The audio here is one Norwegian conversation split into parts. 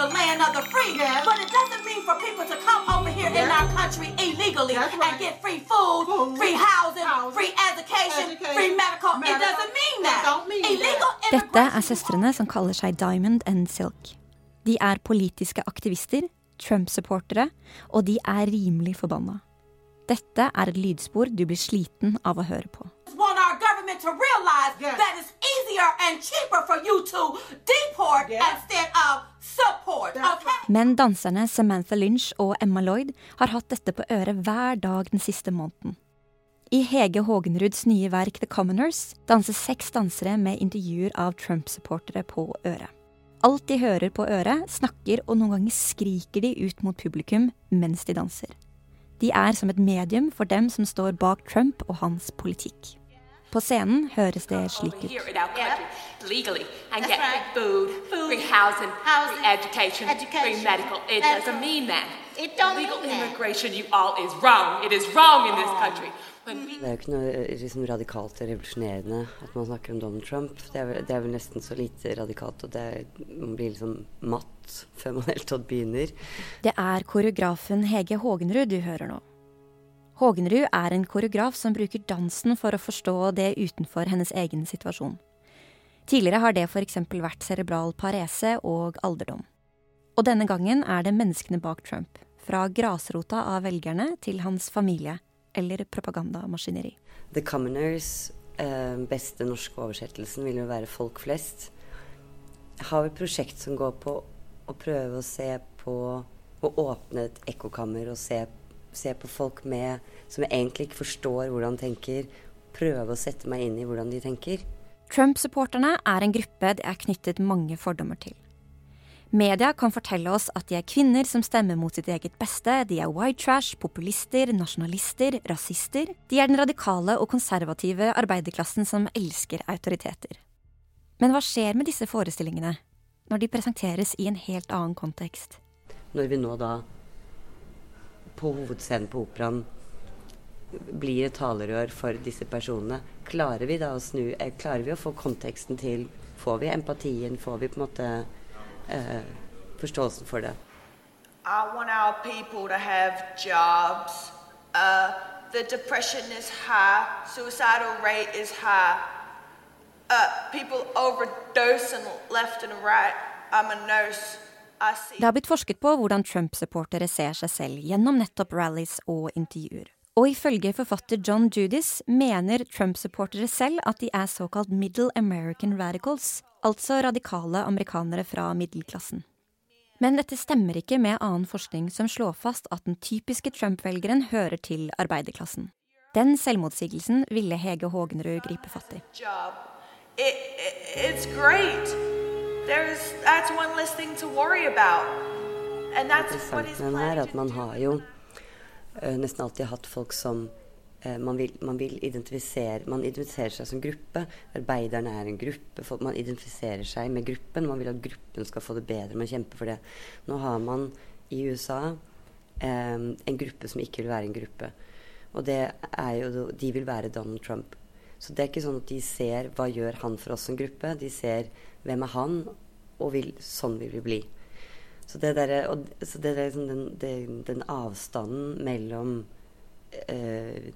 the land of the free. Yes. But it doesn't mean for people to come over here in our country illegally right. and get free food, Food, free housing, housing, free education, education, free medical. It doesn't mean that. don't mean that. Illegal Dette er søstrene som kaller seg Diamond and Silk. De er politiske aktivister, Trump-supportere, og de er rimelig forbanna. Dette er et lydspor du blir sliten av å høre på. To realize Yes. that it's easier and cheaper for you to deport Yes. instead of support. Okay? Men danserne Samantha Lynch og Emma Lloyd har hatt dette på øret hver dag den siste måneden. I Hege Hågenruds nye verk The Commoners danser seks dansere med intervjuer av Trump-supportere på øret. Alt de hører på øret, snakker og noen ganger skriker de ut mot publikum mens de danser. De er som et medium for dem som står bak Trump og hans politikk. På scenen høres det slik ut. we Det er jo ikke noe eh, liksom, radikalt og revolusjonerende at man snakker om Donald Trump. Det er, vel, det er vel nesten så lite radikalt, og det er, man blir liksom matt før man helt tatt begynner. Det er koreografen Hege Hågenrud du hører nå. Hågenrud er en koreograf som bruker dansen for å forstå det utenfor hennes egen situasjon. Tidligere har det f.eks. vært cerebral parese og alderdom. Og denne gangen er det menneskene bak Trump. Fra grasrota av velgerne til hans familie eller propagandamaskineri. The Commoners, eh, beste norske oversettelsen, vil jo være folk flest. Har et prosjekt som går på å prøve å se på Å åpne et ekkokammer og se, se på folk med som jeg egentlig ikke forstår hvordan tenker. Prøve å sette meg inn i hvordan de tenker. Trump-supporterne er en gruppe det er knyttet mange fordommer til. Media kan fortelle oss at de er kvinner som stemmer mot sitt eget beste, de er white trash, populister, nasjonalister, rasister. De er den radikale og konservative arbeiderklassen som elsker autoriteter. Men hva skjer med disse forestillingene når de presenteres i en helt annen kontekst? Når vi nå da på hovedscenen på operaen blir et talerør for disse personene, klarer vi da å snu eh, Klarer vi å få konteksten til Får vi empatien? Får vi på en måte eh, forståelsen for det? I want our people to have jobs. Uh, the depression is high, suicidal rate is high. Uh, people overdosing left and right. I'm a nurse. Det har blitt forsket på hvordan Trump-supportere ser seg selv gjennom nettopp rallies og intervjuer. Og ifølge forfatter John Judis mener Trump-supportere selv at de er såkalt middle American radicals, altså radikale amerikanere fra middelklassen. Men dette stemmer ikke med annen forskning som slår fast at den typiske Trump-velgeren hører til arbeiderklassen. Den selvmotsigelsen ville Hege Hågenrud gripe fatt i. It, it. There's that's one less thing to worry about, and that's what he's med er planning at man har jo uh, nesten alltid hatt folk som uh, man, vil, man vil identifisere Man identifiserer seg som gruppe. Arbeiderne er en gruppe. Folk, man identifiserer seg med gruppen. Man vil at gruppen skal få det bedre. Man kjemper for det. Nå har man i USA um, en gruppe som ikke vil være en gruppe. Og det er jo De vil være Donald Trump. Så det er ikke sånn at de ser hva gjør han for oss som gruppe. De ser hvem er han, og vil, sånn vil vi bli. Så det der, og, så det der, liksom den, den, den avstanden mellom eh,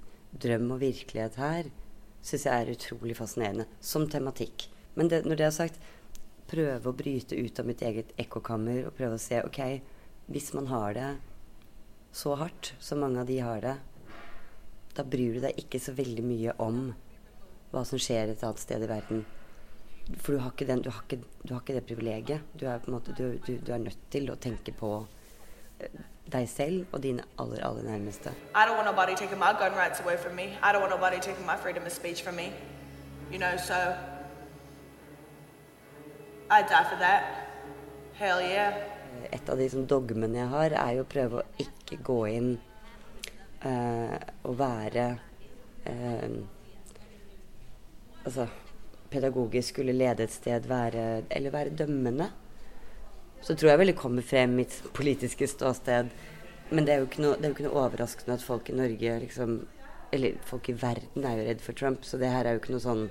drøm og virkelighet her syns jeg er utrolig fascinerende som tematikk. Men det, når det er sagt, prøve å bryte ut av mitt eget ekkokammer og prøve å se ok, hvis man har det så hardt som mange av de har det, da bryr du deg ikke så veldig mye om hva som skjer et annet sted i verden. For du har ikke, den, du har ikke, du har ikke det privilegiet. Du er, måte, du, du, du er nødt til å tenke på eh, deg selv og dine aller, aller nærmeste. You know, so I die for that. Hell yeah. Et av de som, dogmene jeg har, er jo å prøve å ikke gå inn uh, og være eh, Altså pedagogisk skulle lede et sted være Eller være dømmende. Så tror jeg vel det kommer frem mitt politiske ståsted. Men det er jo ikke noe, jo ikke noe overraskende at folk i Norge liksom Eller folk i verden er jo redd for Trump, så det her er jo ikke noe sånn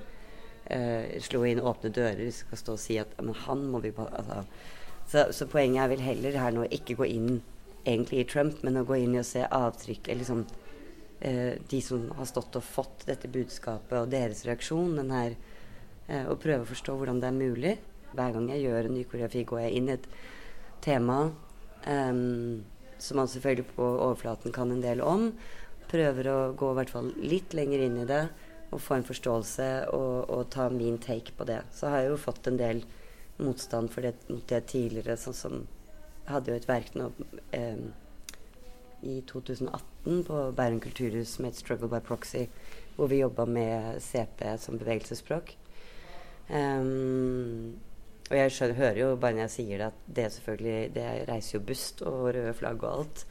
uh, slå inn åpne dører. Skal stå og si at men han må vi altså, Så, så, poenget er vel heller her nå ikke gå inn egentlig i Trump, men å gå inn i å se avtrykk eller liksom eh, De som har stått og fått dette budskapet, og deres reaksjon. Den her, eh, og prøve å forstå hvordan det er mulig. Hver gang jeg gjør en ny koreografi, går jeg inn i et tema eh, som man selvfølgelig på overflaten kan en del om. Prøver å gå i hvert fall litt lenger inn i det og få en forståelse og, og ta min take på det. Så har jeg jo fått en del motstand for det, det tidligere, sånn som hadde jo et verk nå eh, i 2018 på Bærum kulturhus med et 'Struggle by Proxy', hvor vi jobba med CP som bevegelsesspråk. Um, og jeg skjønner, hører jo bare når jeg sier det, at det selvfølgelig Det reiser jo bust og røde flagg og alt.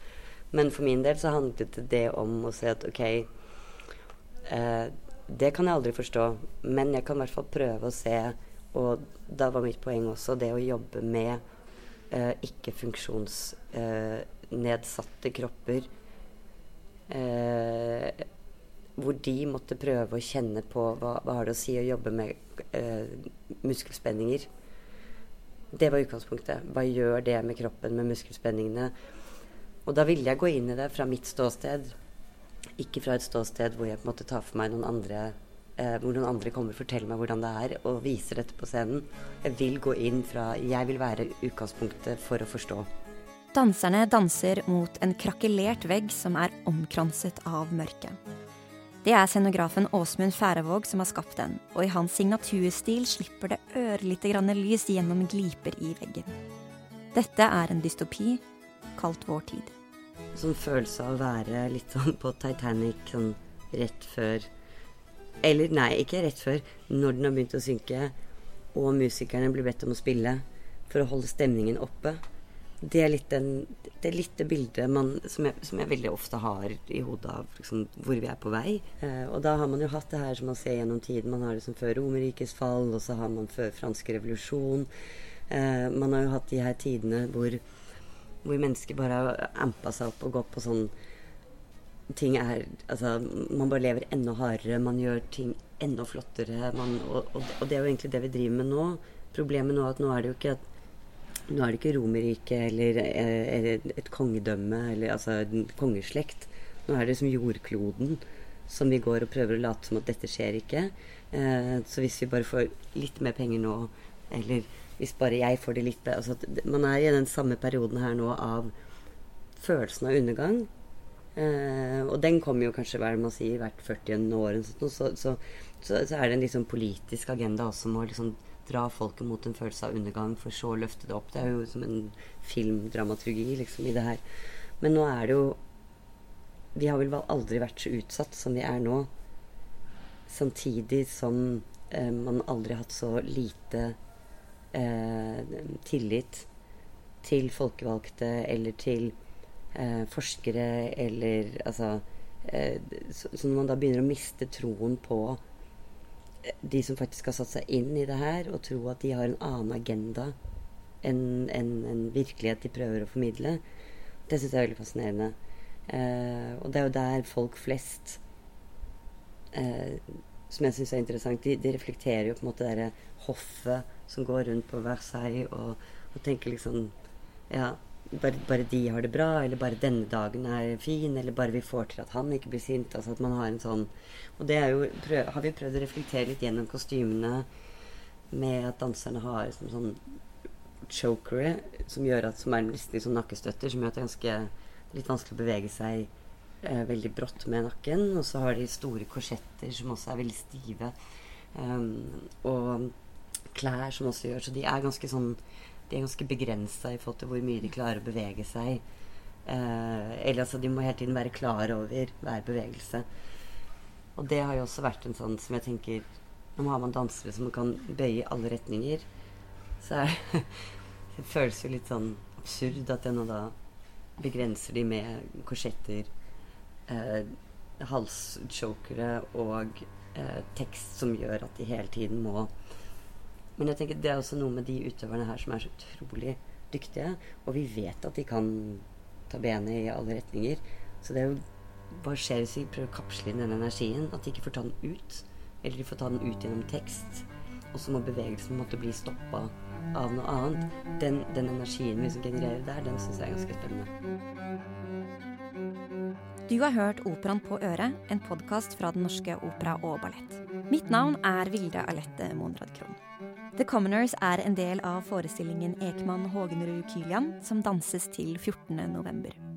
Men for min del så handlet det om å si at OK eh, Det kan jeg aldri forstå, men jeg kan i hvert fall prøve å se og da var mitt poeng også det å jobbe med eh, ikke-funksjons... eh, kropper. Eh, hvor de måtte prøve å kjenne på hva, hva har det å si å jobbe med eh, muskelspenninger. Det var utgangspunktet. Hva gjør det med kroppen, med muskelspenningene? Og da ville jeg gå inn i det fra mitt ståsted, ikke fra et ståsted hvor jeg på en måte tar for meg noen andre eh, hvor noen andre kommer og forteller meg hvordan det er, og viser dette på scenen. Jeg vil gå inn fra Jeg vil være utgangspunktet for å forstå. Danserne danser mot en krakelert vegg som er omkranset av mørke. Det er scenografen Åsmund Færøvåg som har skapt den, og i hans signaturstil slipper det ørlite grann lys gjennom gliper i veggen. Dette er en dystopi kalt Vår tid. Sånn følelse av å være litt sånn på Titanic sånn rett før eller nei, ikke rett før. Når den har begynt å synke, og musikerne blir bedt om å spille for å holde stemningen oppe. Det er litt, den, det, er litt det bildet man, som, jeg, som, jeg, veldig ofte har i hodet av liksom, hvor vi er på vei. Eh, og da har man jo hatt det her som man ser gjennom tiden. Man har det som før Romerrikets fall, og så har man før franske revolusjon. Eh, man har jo hatt de her tidene hvor, hvor mennesker bare har ampa seg opp og gått på sånn ting er Altså, man bare lever enda hardere, man gjør ting enda flottere. Man, og, og, og, det er jo egentlig det vi driver med nå. Problemet nå er at nå er det jo ikke at nå er det ikke Romerriket eller, eh, eller, et kongedømme eller altså en kongeslekt. Nå er det liksom jordkloden som vi går og prøver å late som at dette skjer ikke. Eh, så hvis vi bare får litt mer penger nå, eller hvis bare jeg får det litt altså, Man er i den samme perioden her nå av følelsen av undergang Eh, og den kommer jo kanskje hver man sier, hvert 40. år. Så, så, så, så, er det en liksom politisk agenda også med å liksom dra folket mot en følelse av undergang, for så å løfte det opp. Det er jo som en filmdramaturgi liksom, i det her. Men nå er det jo Vi har vel aldri vært så utsatt som vi er nå. Samtidig som eh, man aldri har hatt så lite eh, tillit til folkevalgte eller til eh, forskere eller altså eh, så, så, når man da begynner å miste troen på de som faktisk har satt seg inn i det her, og tro at de har en annen agenda enn en, en virkelighet de prøver å formidle, det syns jeg er veldig fascinerende. Eh, og det er jo der folk flest eh, som jeg syns er interessant, de, de, reflekterer jo på en måte det hoffet som går rundt på Versailles og, og tenker liksom Ja, bare, bare, de har det bra, eller bare denne dagen er fin, eller bare vi får til at han ikke blir sint. Altså at man har en sånn Og det jo, prøv, har vi prøvd å reflektere litt gjennom kostymene med at danserne har som sånn chokere som gjør at som er nesten litt sånn nakkestøtter, som gjør at det er ganske litt vanskelig å bevege seg eh, veldig brått med nakken. Og så har de store korsetter som også er veldig stive. Um, og klær som også gjør Så de er ganske sånn de er ganske begrensa i forhold til hvor mye de klarer å bevege seg. Eh, eller altså, de må hele tiden være klar over hver bevegelse. Og det har jo også vært en sånn som jeg tenker Nå har man dansere som man kan bøye i alle retninger. Så er, det føles jo litt sånn absurd at jeg nå da begrenser de med korsetter, eh, halschokere og eh, tekst som gjør at de hele tiden må men jeg tenker det er også noe med de utøverne her som er så utrolig dyktige. Og vi vet at de kan ta benet i alle retninger. Så det er jo hva skjer hvis vi prøver å kapsle inn den energien? At de ikke får ta den ut. Eller de får ta den ut gjennom tekst. og så må bevegelsen måtte bli stoppa av noe annet. Den, den energien vi som genererer der, den syns jeg er ganske spennende. Du har hørt Operaen på øret, en podkast fra Den norske opera og ballett. Mitt navn er Vilde Alette Monrad Krohn. The Commoners er en del av forestillingen Ekman Hågenrud Kylian, som danses til 14. november.